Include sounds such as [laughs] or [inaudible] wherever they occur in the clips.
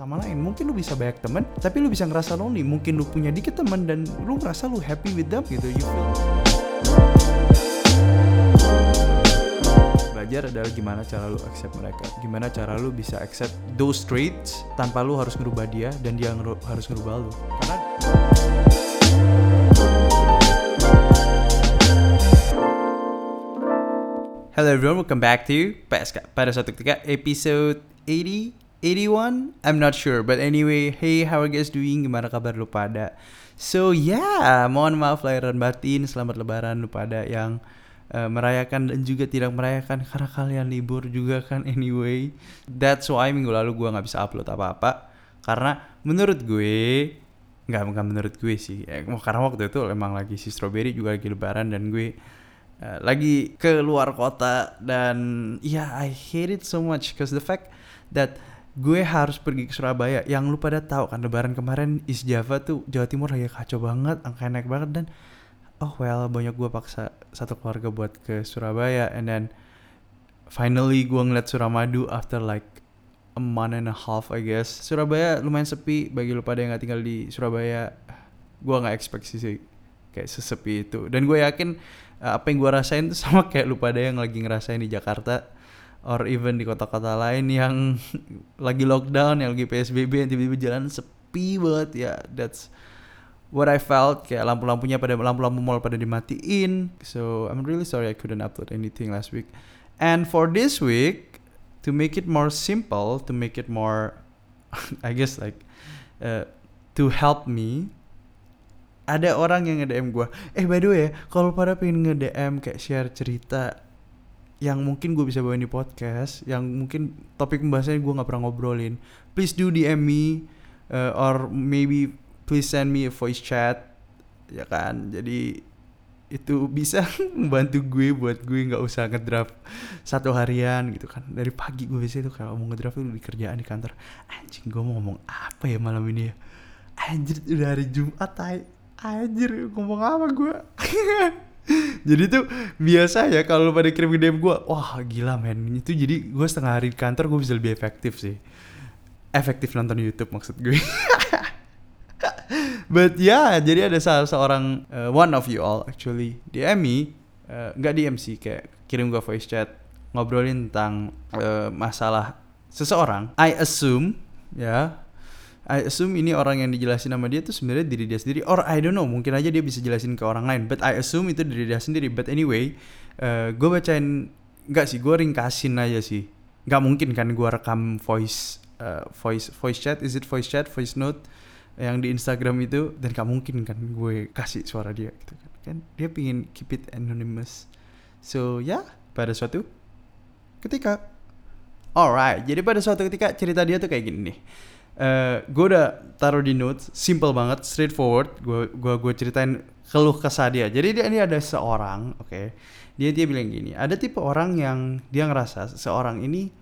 sama lain. Mungkin lu bisa banyak temen tapi lu bisa ngerasa lonely. Mungkin lu punya dikit temen dan lu ngerasa lu happy with them gitu you feel. Belajar adalah gimana cara lu accept mereka. Gimana cara lu bisa accept those traits tanpa lu harus ngerubah dia dan dia ngeru- harus ngerubah lu. Karena Hello everyone, welcome back to PSK pada suatu ketika episode 80, 81, I'm not sure, but anyway, hey how are you guys doing? Gimana kabar lu pada? So yeah, mohon maaf lahir dan batin, selamat lebaran lu pada yang uh, merayakan dan juga tidak merayakan karena kalian libur juga kan anyway. That's why minggu lalu gua nggak bisa upload apa-apa karena menurut gue nggak nggak menurut gue sih, ya, karena waktu itu emang lagi si strawberry juga lagi lebaran dan gue Uh, lagi ke luar kota dan yeah, I hate it so much because the fact that gue harus pergi ke Surabaya. Yang lu pada tahu kan lebaran kemarin East Java tuh Jawa Timur lagi kacau banget angka naik banget dan oh well banyak gue paksa satu keluarga buat ke Surabaya. And then finally gue ngeliat Suramadu after like a month and a half I guess. Surabaya lumayan sepi bagi lu pada yang gak tinggal di Surabaya gue nggak expect sih kayak sesepi itu. Dan gue yakin uh, apa yang gue rasain tuh [laughs] sama kayak lu pada yang lagi ngerasain di Jakarta or even di kota-kota lain yang [laughs] lagi lockdown yang lagi PSBB yang tiba-tiba jalan sepi banget. Ya that's what I felt. Kayak lampu-lampunya pada lampu-lampu mall pada dimatiin. So I'm really sorry I couldn't upload anything last week. And for this week to make it more simple to make it more [laughs] I guess like uh, to help me ada orang yang nge-DM gue eh by the way kalau pada pengen nge-DM kayak share cerita yang mungkin gue bisa bawain di podcast yang mungkin topik pembahasannya gue nggak pernah ngobrolin. Please do DM me uh, or maybe please send me a voice chat ya kan? Jadi itu bisa [laughs] membantu gue buat gue nggak usah ngedraft satu harian gitu kan. Dari pagi gue biasanya tuh kalau mau ngedraft tuh di kerjaan di kantor. Anjing gue mau ngomong apa ya malam ini ya? Anjir udah hari Jumat tay anjir ngomong apa gue [laughs] [laughs] jadi tuh biasa ya kalau pada kirim DM gue wah gila men. Itu jadi gue setengah hari di kantor gue bisa lebih efektif sih. Efektif nonton YouTube maksud gue. [laughs] But ya yeah, jadi ada salah seorang uh, one of you all actually DM me uh, nggak DM sih kayak kirim gue voice chat ngobrolin tentang uh, masalah seseorang. I assume ya I assume ini orang yang dijelasin sama dia tuh sebenarnya diri dia sendiri. Or I don't know mungkin aja dia bisa jelasin ke orang lain. But I assume itu diri dia sendiri. But anyway uh, gue bacain nggak sih gue ringkasin aja sih. Nggak mungkin kan gue rekam voice uh, voice voice chat? Is it voice chat voice note yang di Instagram itu? Dan gak mungkin kan gue kasih suara dia gitu kan. Kan dia pingin keep it anonymous. So ya yeah, pada suatu ketika. Alright jadi pada suatu ketika cerita dia tuh kayak gini nih Uh, gue udah taruh di notes, simple banget, straightforward. Gue gua gue ceritain keluh kesah dia. Jadi dia ini ada seorang, oke, okay, dia dia bilang gini, ada tipe orang yang dia ngerasa seorang ini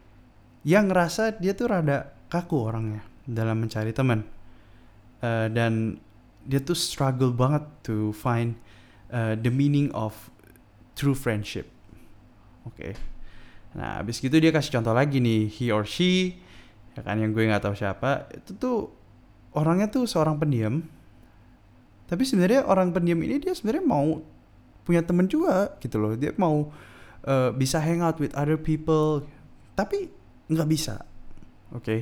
yang ngerasa dia tuh rada kaku orangnya dalam mencari teman uh, dan dia tuh struggle banget to find uh, the meaning of true friendship, oke. Okay. Nah, abis gitu dia kasih contoh lagi nih, he or she ya kan yang gue nggak tahu siapa itu tuh orangnya tuh seorang pendiam tapi sebenarnya orang pendiam ini dia sebenarnya mau punya temen juga gitu loh dia mau uh, bisa hang out with other people tapi nggak bisa oke okay?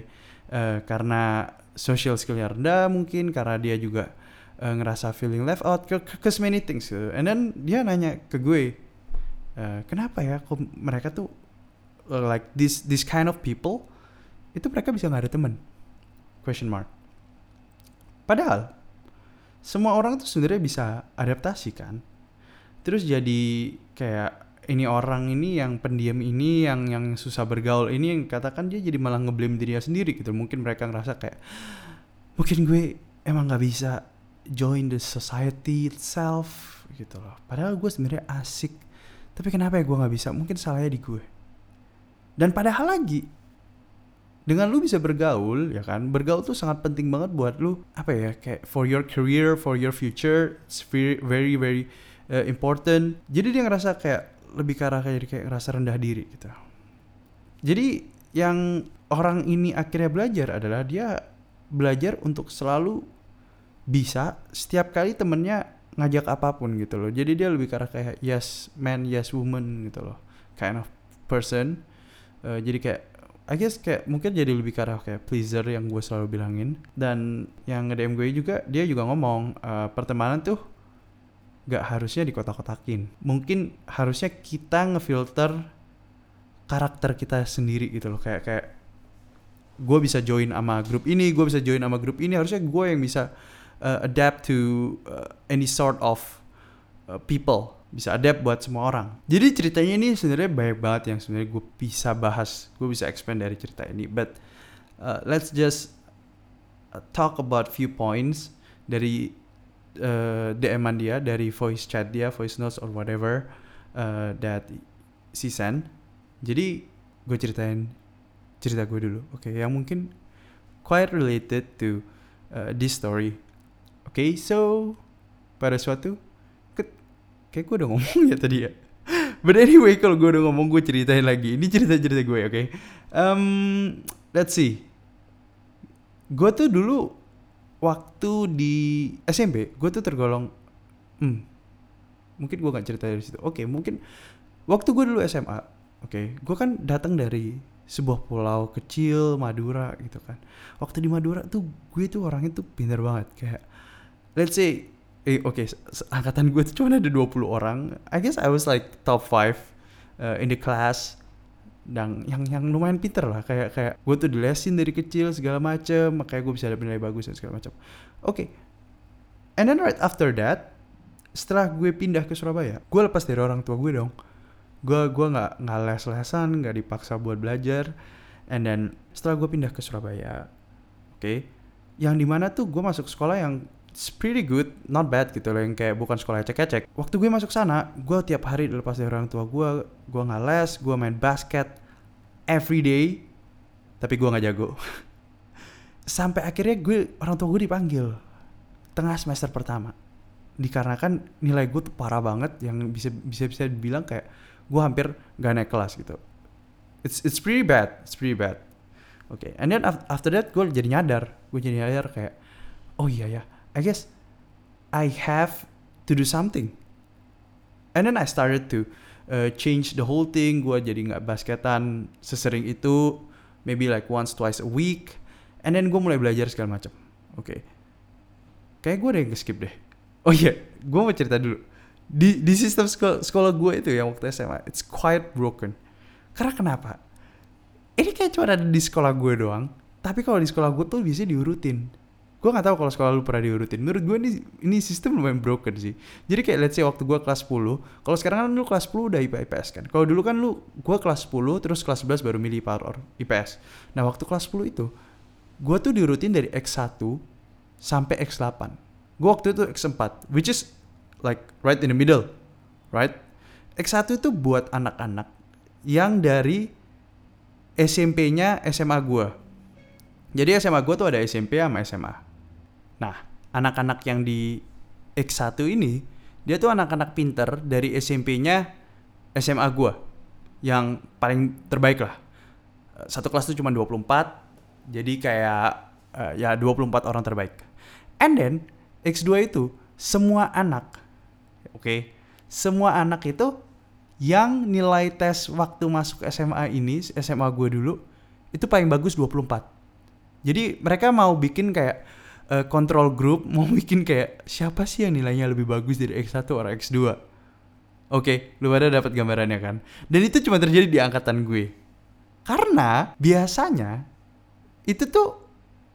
uh, karena social skillnya rendah mungkin karena dia juga uh, ngerasa feeling left out ke, ke many things gitu. and then dia nanya ke gue uh, kenapa ya kok mereka tuh uh, like this this kind of people itu mereka bisa nggak ada temen question mark. Padahal semua orang tuh sebenarnya bisa adaptasi kan? Terus jadi kayak ini orang ini yang pendiam ini yang yang susah bergaul ini yang katakan dia jadi malah ngeblame dirinya sendiri gitu. Mungkin mereka ngerasa kayak mungkin gue emang nggak bisa join the society itself gitu loh. Padahal gue sebenarnya asik. Tapi kenapa ya gue nggak bisa? Mungkin salahnya di gue. Dan padahal lagi dengan lu bisa bergaul ya kan? Bergaul tuh sangat penting banget buat lu apa ya kayak for your career for your future it's very very very uh, important. Jadi dia ngerasa kayak lebih ke arah kayak kayak ngerasa rendah diri gitu. Jadi yang orang ini akhirnya belajar adalah dia belajar untuk selalu bisa setiap kali temennya ngajak apa pun gitu loh. Jadi dia lebih karena kayak yes man yes woman gitu loh. Kind of person. Uh, jadi kayak I guess kayak mungkin jadi lebih ke arah kayak pleaser yang gue selalu bilangin. Dan yang nge-DM gue juga dia juga ngomong uh, pertemanan tuh gak harusnya dikotak-kotakin. Mungkin harusnya kita ngefilter karakter kita sendiri gitu loh. Kayak kayak gue bisa join sama grup ini gue bisa join sama grup ini. Harusnya gue yang bisa uh, adapt to uh, any sort of uh, people bisa adapt buat semua orang. Jadi ceritanya ini sebenarnya banyak banget yang sebenarnya gue bisa bahas, gue bisa expand dari cerita ini. But uh, let's just uh, talk about few points dari uh, DM-an dia, dari voice chat dia, voice notes or whatever uh, that si send. Jadi gue ceritain cerita gue dulu, oke? Okay, yang mungkin quite related to uh, this story. Oke, okay, so pada suatu kayak gue udah ngomong ya tadi ya. But anyway kalau gue udah ngomong gue ceritain lagi. Ini cerita cerita gue oke? Okay? um, let's see. Gue tuh dulu waktu di SMP gue tuh tergolong hmm, mungkin gue gak cerita dari situ. Oke okay, mungkin waktu gue dulu SMA oke okay, gue kan datang dari sebuah pulau kecil Madura gitu kan. Waktu di Madura tuh gue tuh orangnya tuh pintar banget. Kayak let's say eh oke okay, angkatan gue tuh cuma ada 20 orang. I guess I was like top 5 uh, in the class dan yang yang lumayan pinter lah. Kayak kayak gue tuh dilesin dari kecil segala macem makanya gue bisa dapat nilai bagus dan segala macam oke okay. and then right after that setelah gue pindah ke Surabaya gue lepas dari orang tua gue dong. Gue gue nggak nggak les lesan nggak dipaksa buat belajar. And then setelah gue pindah ke Surabaya oke okay, yang di mana tuh gue masuk sekolah yang it's pretty good, not bad gitu loh yang kayak bukan sekolah ecek-ecek. Waktu gue masuk sana, gue tiap hari dilepas dari orang tua gue, gue nggak les, gue main basket every day, tapi gue nggak jago. [laughs] Sampai akhirnya gue orang tua gue dipanggil tengah semester pertama, dikarenakan nilai gue tuh parah banget yang bisa bisa bisa dibilang kayak gue hampir gak naik kelas gitu. It's it's pretty bad, it's pretty bad. Oke, okay. and then after that gue jadi nyadar, gue jadi nyadar kayak, oh iya ya, I guess I have to do something. And then I started to uh, change the whole thing. Gue jadi nggak basketan sesering itu, maybe like once twice a week. And then gue mulai belajar segala macam. Oke. Okay. Kayak gue udah skip deh. Oh iya, yeah, gue mau cerita dulu. Di di sistem sekolah, sekolah gue itu yang waktu SMA, it's quite broken. Karena kenapa? Ini kayak cuma ada di sekolah gue doang. Tapi kalau di sekolah gue tuh bisa diurutin gue gak tahu kalau sekolah lu pernah diurutin. Menurut gue ini ini sistem lumayan broken sih. Jadi kayak let's say waktu gue kelas 10 kalau sekarang kan lu kelas 10 udah IPA IPS kan. Kalau dulu kan lu gue kelas 10 terus kelas 11 baru milih IPA or IPS nah waktu kelas 10 itu gue tuh diurutin dari X1 sampai X8 gue waktu itu X4 which is like right in the middle right? X1 itu buat anak-anak yang dari SMP-nya SMA gue jadi SMA gue tuh ada SMP sama SMA Nah, anak-anak yang di X1 ini, dia tuh anak-anak pinter dari SMP-nya SMA gue. Yang paling terbaik lah. Satu kelas tuh cuma 24, jadi kayak uh, ya 24 orang terbaik. And then, X2 itu, semua anak, oke, okay, semua anak itu yang nilai tes waktu masuk SMA ini, SMA gue dulu, itu paling bagus 24. Jadi mereka mau bikin kayak uh, control group [laughs] mau bikin kayak siapa sih yang nilainya lebih bagus dari X1 atau X2. Oke, okay, lu pada dapat gambarannya kan? Dan itu cuma terjadi di angkatan gue. Karena biasanya itu tuh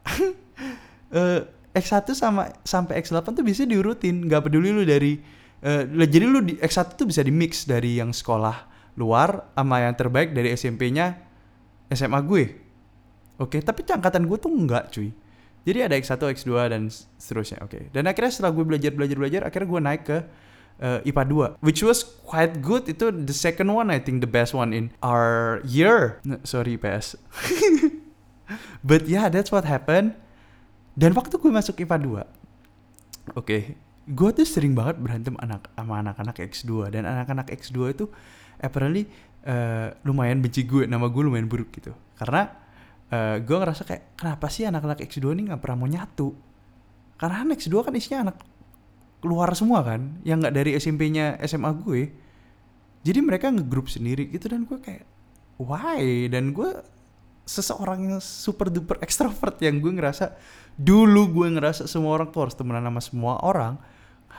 [laughs] uh, X1 sama sampai X8 tuh bisa diurutin, nggak peduli lu dari uh, jadi lu di X1 tuh bisa di mix dari yang sekolah luar sama yang terbaik dari SMP-nya SMA gue. Oke, okay, tapi angkatan gue tuh enggak, cuy jadi ada X1, X2 dan seterusnya. Oke. Okay. Dan akhirnya setelah gue belajar belajar belajar, akhirnya gue naik ke uh, IPA 2 which was quite good. Itu the second one I think the best one in our year. No, sorry PS. [laughs] But yeah, that's what happened. Dan waktu gue masuk IPA 2, oke, okay, gue tuh sering banget berantem anak sama anak-anak X2 dan anak-anak X2 itu apparently uh, lumayan benci gue, nama gue lumayan buruk gitu. Karena uh, gue ngerasa kayak kenapa sih anak-anak X2 ini nggak pernah mau nyatu? Karena kan X2 kan isinya anak keluar semua kan yang nggak dari SMP-nya SMA gue. Jadi mereka ngegrup sendiri gitu dan gue kayak why? Dan gue seseorang yang super duper ekstrovert yang gue ngerasa dulu gue ngerasa semua orang tuh harus temenan sama semua orang.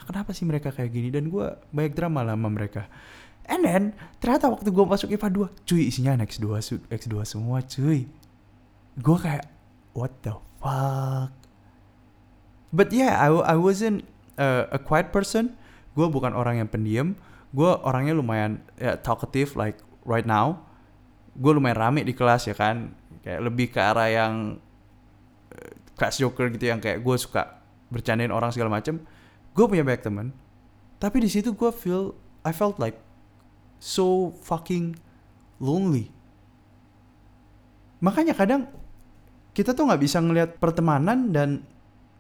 Kenapa sih mereka kayak gini? Dan gue banyak drama lah sama mereka. And then ternyata waktu gue masuk IPA 2 cuy isinya anak X2 X2 semua cuy gue kayak what the fuck? But yeah I, I wasn't uh, a quiet person. Gue bukan orang yang pendiam. Gue orangnya lumayan ya, talkative like right now. Gue lumayan rame di kelas ya kan? Kayak lebih ke arah yang class joker gitu yang kayak gue suka bercandain orang segala macem. Gue punya banyak teman tapi di situ gue feel I felt like so fucking lonely. Makanya kadang kita tuh nggak bisa ngelihat pertemanan dan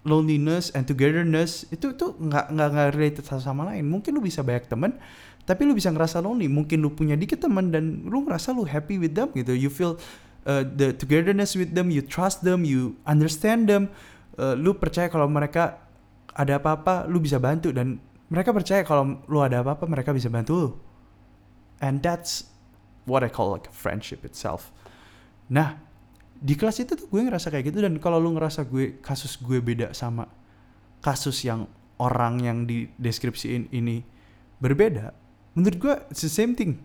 loneliness and togetherness itu tuh nggak nggak nggak related satu sama lain. Mungkin lu bisa banyak teman tapi lu bisa ngerasa lonely. Mungkin lu punya dikit teman dan lu ngerasa lu happy with them gitu. You feel uh, the togetherness with them, you trust them, you understand them, uh, lu percaya kalau mereka ada apa-apa, lu bisa bantu. Dan mereka percaya kalau lu ada apa-apa, mereka bisa bantu lu. And that's what I call like friendship itself. Nah, di kelas itu tuh gue ngerasa kayak gitu. Dan kalau lu ngerasa gue kasus gue beda sama kasus yang orang yang di deskripsiin ini berbeda, menurut gue it's the same thing.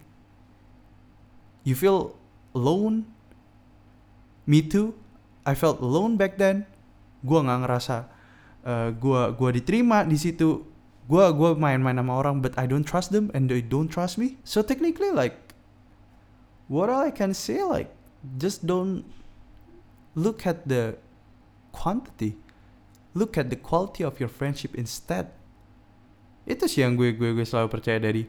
You feel alone, me too. I felt alone back then. Gue nggak ngerasa uh, gua gua diterima di situ. Gua gua main-main sama orang but I don't trust them and they don't trust me. So technically like what all I can say like just don't look at the quantity. Look at the quality of your friendship instead. Itu sih yang gue gue gue selalu percaya dari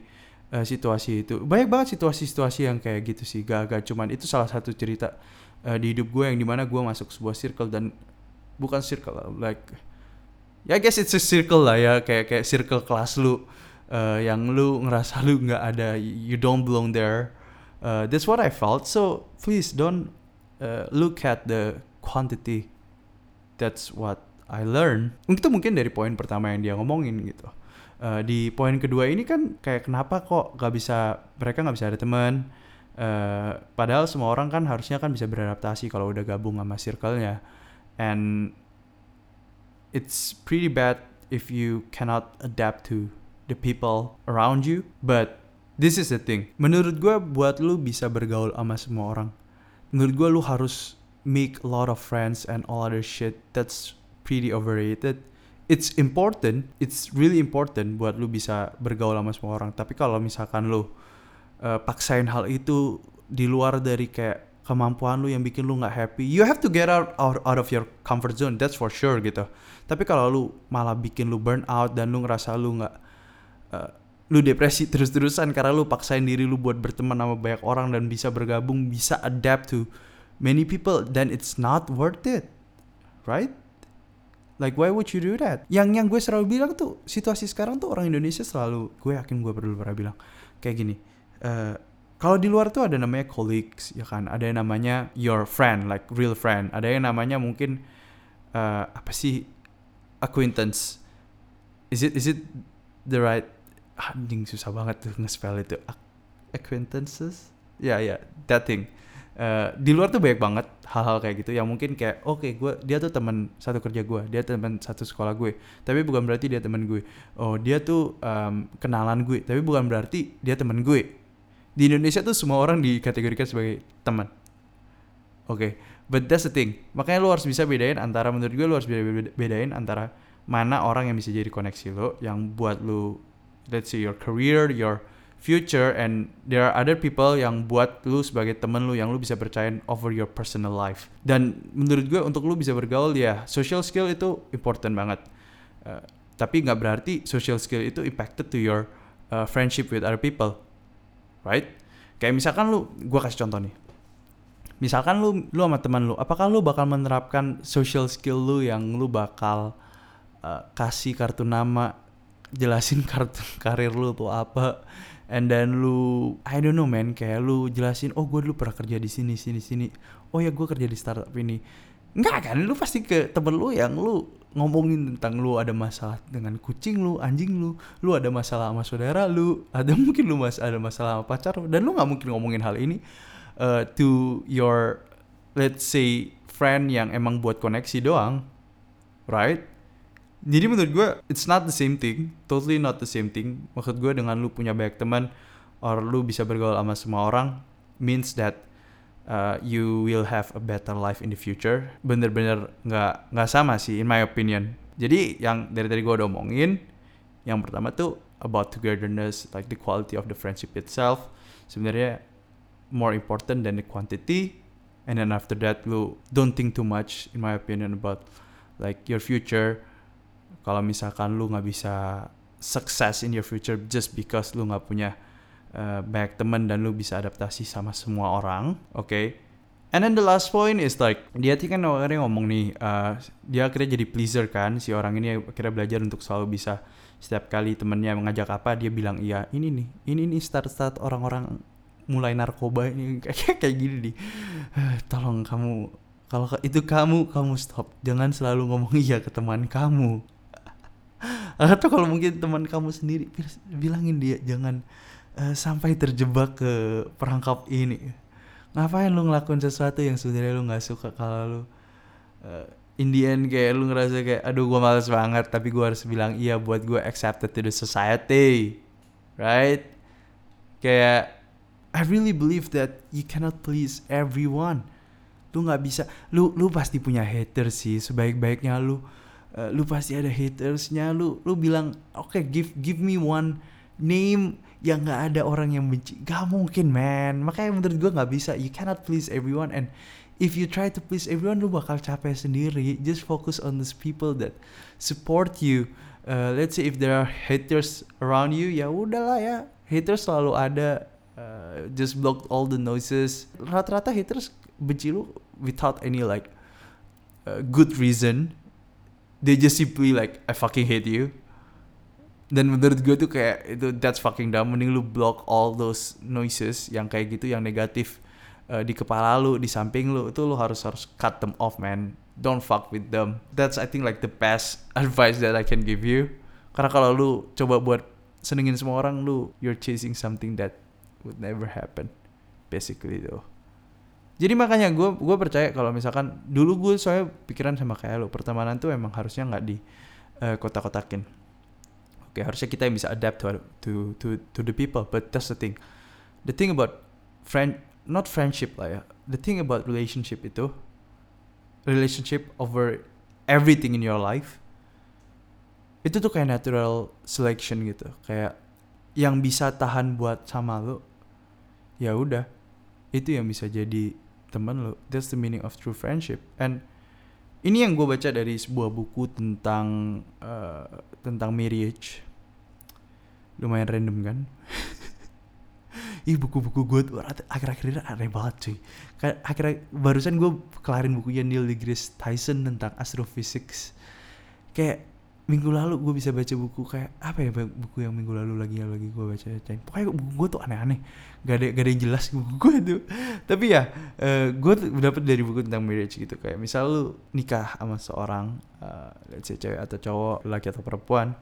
uh, situasi itu. Banyak banget situasi-situasi yang kayak gitu sih gak gak cuman itu salah satu cerita uh, di hidup gue yang di mana gue masuk sebuah circle dan bukan circle like ya I guess it's a circle lah ya. Kayak kayak circle kelas lu uh, yang lu ngerasa lu nggak ada you don't belong there. Uh, that's what I felt. So please don't uh, look at the quantity that's what I learn itu mungkin dari poin pertama yang dia ngomongin gitu uh, di poin kedua ini kan kayak kenapa kok gak bisa mereka nggak bisa ada teman Uh, padahal semua orang kan harusnya kan bisa beradaptasi kalau udah gabung sama circle-nya. And it's pretty bad if you cannot adapt to the people around you. But this is the thing. Menurut gue buat lu bisa bergaul sama semua orang. Menurut gue lu harus make a lot of friends and all other shit. That's pretty overrated. It's important, it's really important buat lu bisa bergaul sama semua orang. Tapi kalau misalkan lu uh, paksain hal itu di luar dari kayak kemampuan lu yang bikin lu nggak happy you have to get out, out out of your comfort zone that's for sure gitu tapi kalau lu malah bikin lu burn out dan lu ngerasa lu nggak uh, lu depresi terus-terusan karena lu paksain diri lu buat berteman sama banyak orang dan bisa bergabung bisa adapt to many people then it's not worth it right? Like why would you do that? Yang yang gue selalu bilang tuh situasi sekarang tuh orang Indonesia selalu gue yakin gue perlu pernah bilang kayak gini uh, kalau di luar tuh ada namanya colleagues ya kan? Ada yang namanya your friend like real friend. Ada yang namanya mungkin uh, apa sih acquaintance. Is it is it the right anjing susah banget tuh nge-spell itu. Acquaintances? Ya yeah, ya yeah, that thing. Uh, di luar tuh banyak banget hal-hal kayak gitu yang mungkin kayak oke okay, gue dia tuh teman satu kerja gue dia teman satu sekolah gue tapi bukan berarti dia teman gue. Oh dia tuh um, kenalan gue tapi bukan berarti dia teman gue. Di Indonesia tuh semua orang dikategorikan sebagai teman. Oke okay. but that's the thing. Makanya lo harus bisa bedain antara menurut gue lo harus bedain antara mana orang yang bisa jadi koneksi lo yang buat lo let's say your career your future and there are other people yang buat lu sebagai temen lu yang lu bisa percayain over your personal life dan menurut gue untuk lu bisa bergaul ya social skill itu important banget uh, tapi nggak berarti social skill itu impacted to your uh, friendship with other people right? Kayak misalkan lu, gue kasih contoh nih. Misalkan lu, lu sama teman lu, apakah lu bakal menerapkan social skill lu yang lu bakal uh, kasih kartu nama, jelasin [laughs] kartu karir lu tuh apa, and then lu I don't know man. Kayak lu jelasin oh gue dulu pernah kerja di sini sini sini. Oh ya gue kerja di startup ini. Enggak kan? Lu pasti ke temen lu yang lu ngomongin tentang lu ada masalah dengan kucing lu anjing lu lu ada masalah sama saudara lu ada [laughs] mungkin lu mas ada masalah sama pacar dan lu nggak mungkin ngomongin hal ini uh, to your let's say friend yang emang buat koneksi doang right jadi menurut gue it's not the same thing totally not the same thing. Maksud gue dengan lu punya banyak teman or lu bisa bergaul sama semua orang means that uh, you will have a better life in the future. Bener-bener nggak nggak sama sih in my opinion. Jadi yang dari tadi gue udah omongin yang pertama tuh about togetherness like the quality of the friendship itself. Sebenarnya more important than the quantity. And then after that lu don't think too much in my opinion about like your future kalau misalkan lu nggak bisa sukses in your future just because lu nggak punya uh, banyak teman dan lu bisa adaptasi sama semua orang, oke? Okay? And then the last point is like dia tuh kan akhirnya ngomong nih, uh, dia akhirnya jadi pleaser kan si orang ini akhirnya belajar untuk selalu bisa setiap kali temennya mengajak apa dia bilang iya ini nih ini nih start start orang-orang mulai narkoba ini [laughs] kayak kayak gini nih, [sighs] tolong kamu kalau itu kamu kamu stop jangan selalu ngomong iya ke teman kamu atau kalau mungkin teman kamu sendiri bilangin dia jangan uh, sampai terjebak ke perangkap ini. Ngapain lu ngelakuin sesuatu yang sebenarnya lu nggak suka? Kalau lu uh, in the end kayak lu ngerasa kayak aduh gue males banget tapi gue harus bilang iya buat gue accepted to the society. Right? Kayak I really believe that you cannot please everyone. Lu nggak bisa lu lu pasti punya haters sih sebaik-baiknya lu uh, lu pasti ada hatersnya. Lu lu bilang oke okay, give give me one name yang nggak ada orang yang benci. Gak mungkin man. Makanya menurut gue nggak bisa. You cannot please everyone. And if you try to please everyone lu bakal capek sendiri. Just focus on those people that support you. Uh, let's say if there are haters around you ya udahlah ya. Haters selalu ada. Uh, just block all the noises. Rata-rata haters benci lu without any like uh, good reason they just simply like I fucking hate you. Dan menurut gue tuh kayak itu that's fucking dumb. Mending lu block all those noises yang kayak gitu yang negatif uh, di kepala lu di samping lu. Itu lu harus harus cut them off man. Don't fuck with them. That's I think like the best [laughs] advice that I can give you. Karena kalau lu coba buat senengin semua orang lu you're chasing something that would never happen basically though jadi makanya gue gue percaya kalau misalkan dulu gue soalnya pikiran sama kayak lo pertemanan tuh emang harusnya nggak di uh, kotak-kotakin. Oke harusnya kita yang bisa adapt to to to to the people but that's the thing. The thing about friend not friendship lah ya the thing about relationship itu relationship over everything in your life itu tuh kayak natural selection gitu. Kayak yang bisa tahan buat sama lo ya udah itu yang bisa jadi teman lo that's the meaning of true friendship. And ini yang gue baca dari sebuah buku tentang uh, tentang marriage. Lumayan random kan? [laughs] Ih buku-buku gue tuh akhir-akhir ini aneh banget cuy. Kayak akhirnya barusan gue kelarin bukunya Neil deGrasse Tyson tentang astrophysics. Kayak minggu lalu gue bisa baca buku kayak apa ya buku yang minggu lalu lagi lagi gue baca bacain pokoknya buku gue tuh aneh-aneh. Gak ada gak ada yang jelas buku gue tuh. Tapi ya uh, eh, gue dapet dari buku tentang marriage gitu. Kayak misal lu nikah sama seorang uh, cewek atau cowok laki atau perempuan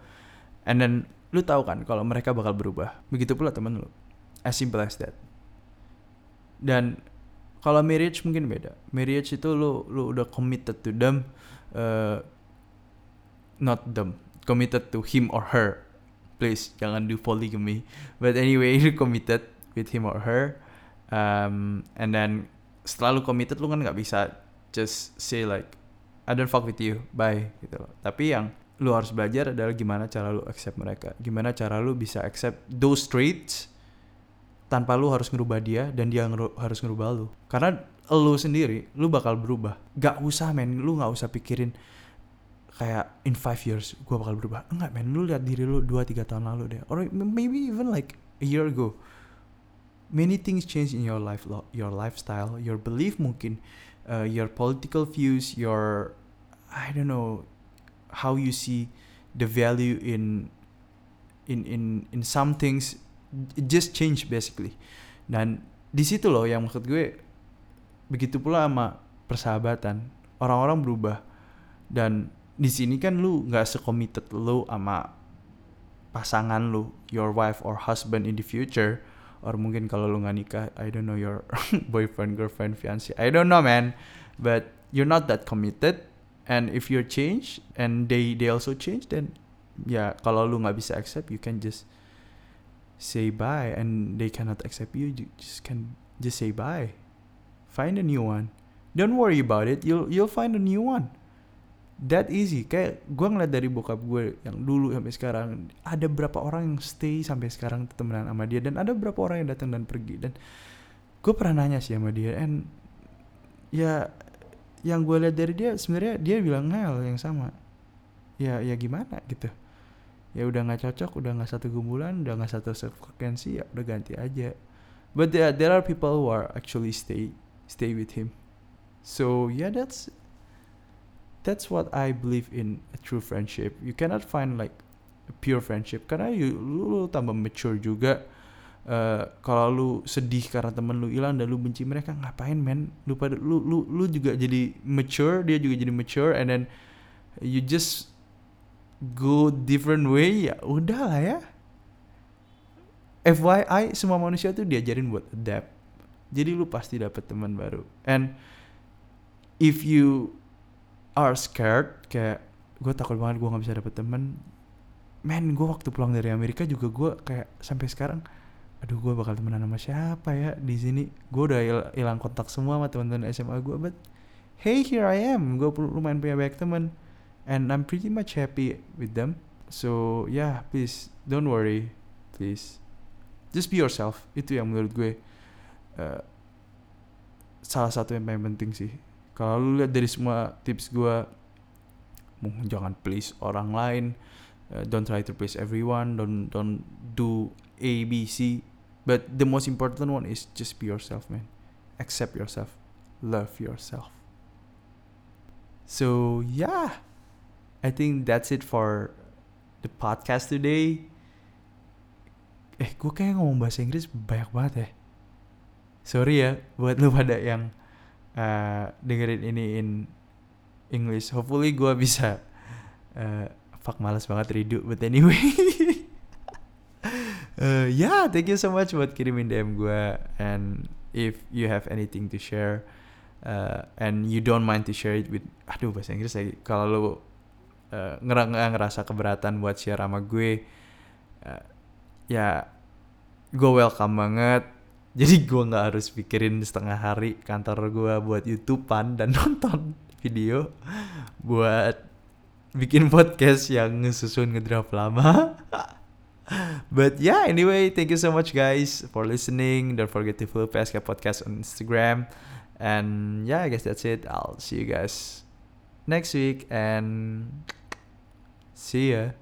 and then lu tahu kan kalau mereka bakal berubah. Begitu pula temen lu. As simple as that. Dan kalau marriage mungkin beda. Marriage itu lu lu udah committed to them uh, not them committed to him or her. Please jangan do polygamy but anyway [laughs] you committed with him or her. Um, and then setelah lu committed lu kan nggak bisa just say like I don't fuck with you bye gitu loh. Tapi yang lu harus belajar adalah gimana cara lu accept mereka. Gimana cara lu bisa accept those traits tanpa lu harus ngerubah dia dan dia ngeru harus ngerubah lu. Karena lu sendiri lu bakal berubah. Gak usah men. Lu gak usah pikirin kayak in five years gue bakal berubah. Enggak men. Lu lihat diri lu dua tiga tahun lalu deh. Or maybe even like a year ago. Many things change in your life your lifestyle your belief mungkin uh, your political views your I don't know how you see the value in in in in some things. It just change basically. Dan di situ loh yang maksud gue begitu pula sama persahabatan. Orang-orang berubah. Dan di sini kan lu nggak secommitted lu sama pasangan lu your wife or husband in the future. Or mungkin kalau lu nggak nikah I don't know your [laughs] boyfriend girlfriend fiance I don't know man. But you're not that committed. And if you're change and they they also change then ya kalau lu nggak bisa accept you can just say bye. And they cannot accept you you just can just say bye. Find a new one. Don't worry about it. You'll you'll find a new one that easy. Kayak gue ngeliat dari bokap gue yang dulu sampai sekarang ada berapa orang yang stay sampai sekarang temenan sama dia dan ada berapa orang yang datang dan pergi. Dan gue pernah nanya sih sama dia and ya yang gue lihat dari dia sebenarnya dia bilang hal yang sama. Ya ya gimana gitu? Ya udah nggak cocok udah nggak satu gumbulan udah nggak satu frekuensi ya udah ganti aja. But there, there are people who are actually stay stay with him. So yeah that's that's what I believe in a true friendship. You cannot find like a pure friendship. Karena you, lu, lu tambah mature juga. Uh, kalau lu sedih karena temen lu hilang dan lu benci mereka ngapain men? Lu pada lu lu lu juga jadi mature dia juga jadi mature and then you just go different way ya udah lah ya. FYI semua manusia tuh diajarin buat adapt. Jadi lu pasti dapet teman baru. And if you are scared kayak gue takut banget gue nggak bisa dapet temen. Men gue waktu pulang dari Amerika juga gue kayak sampai sekarang aduh gue bakal temenan sama siapa ya di sini? Gue udah hilang kontak semua sama teman-teman SMA gue but hey here I am. Gue lumayan punya banyak teman and I'm pretty much happy with them. So yeah please don't worry please. Just be yourself. Itu yang menurut gue uh, salah satu yang paling penting sih kalau lu lihat dari semua tips gue jangan please orang lain. Uh, don't try to please everyone. Don't don't do A B C. But the most important one is just be yourself man. Accept yourself. Love yourself. So yeah. I think that's it for the podcast today. Eh gue kayak ngomong bahasa Inggris banyak banget ya. Sorry ya buat lu pada yang uh, dengerin ini in English. Hopefully gue bisa uh, fuck malas banget redo but anyway. uh, [laughs] yeah, thank you so much buat kirimin DM gue and if you have anything to share uh, and you don't mind to share it with aduh bahasa Inggris lagi kalau lu uh, ngerasa keberatan buat share sama gue uh, ya gue welcome banget jadi gue nggak harus pikirin setengah hari kantor gue buat youtubean dan [laughs] nonton video buat bikin podcast yang ngesusun ngedraft lama [laughs] But yeah, anyway, thank you so much guys for listening. Don't forget to follow PSK Podcast on Instagram. And yeah, I guess that's it. I'll see you guys next week and see ya.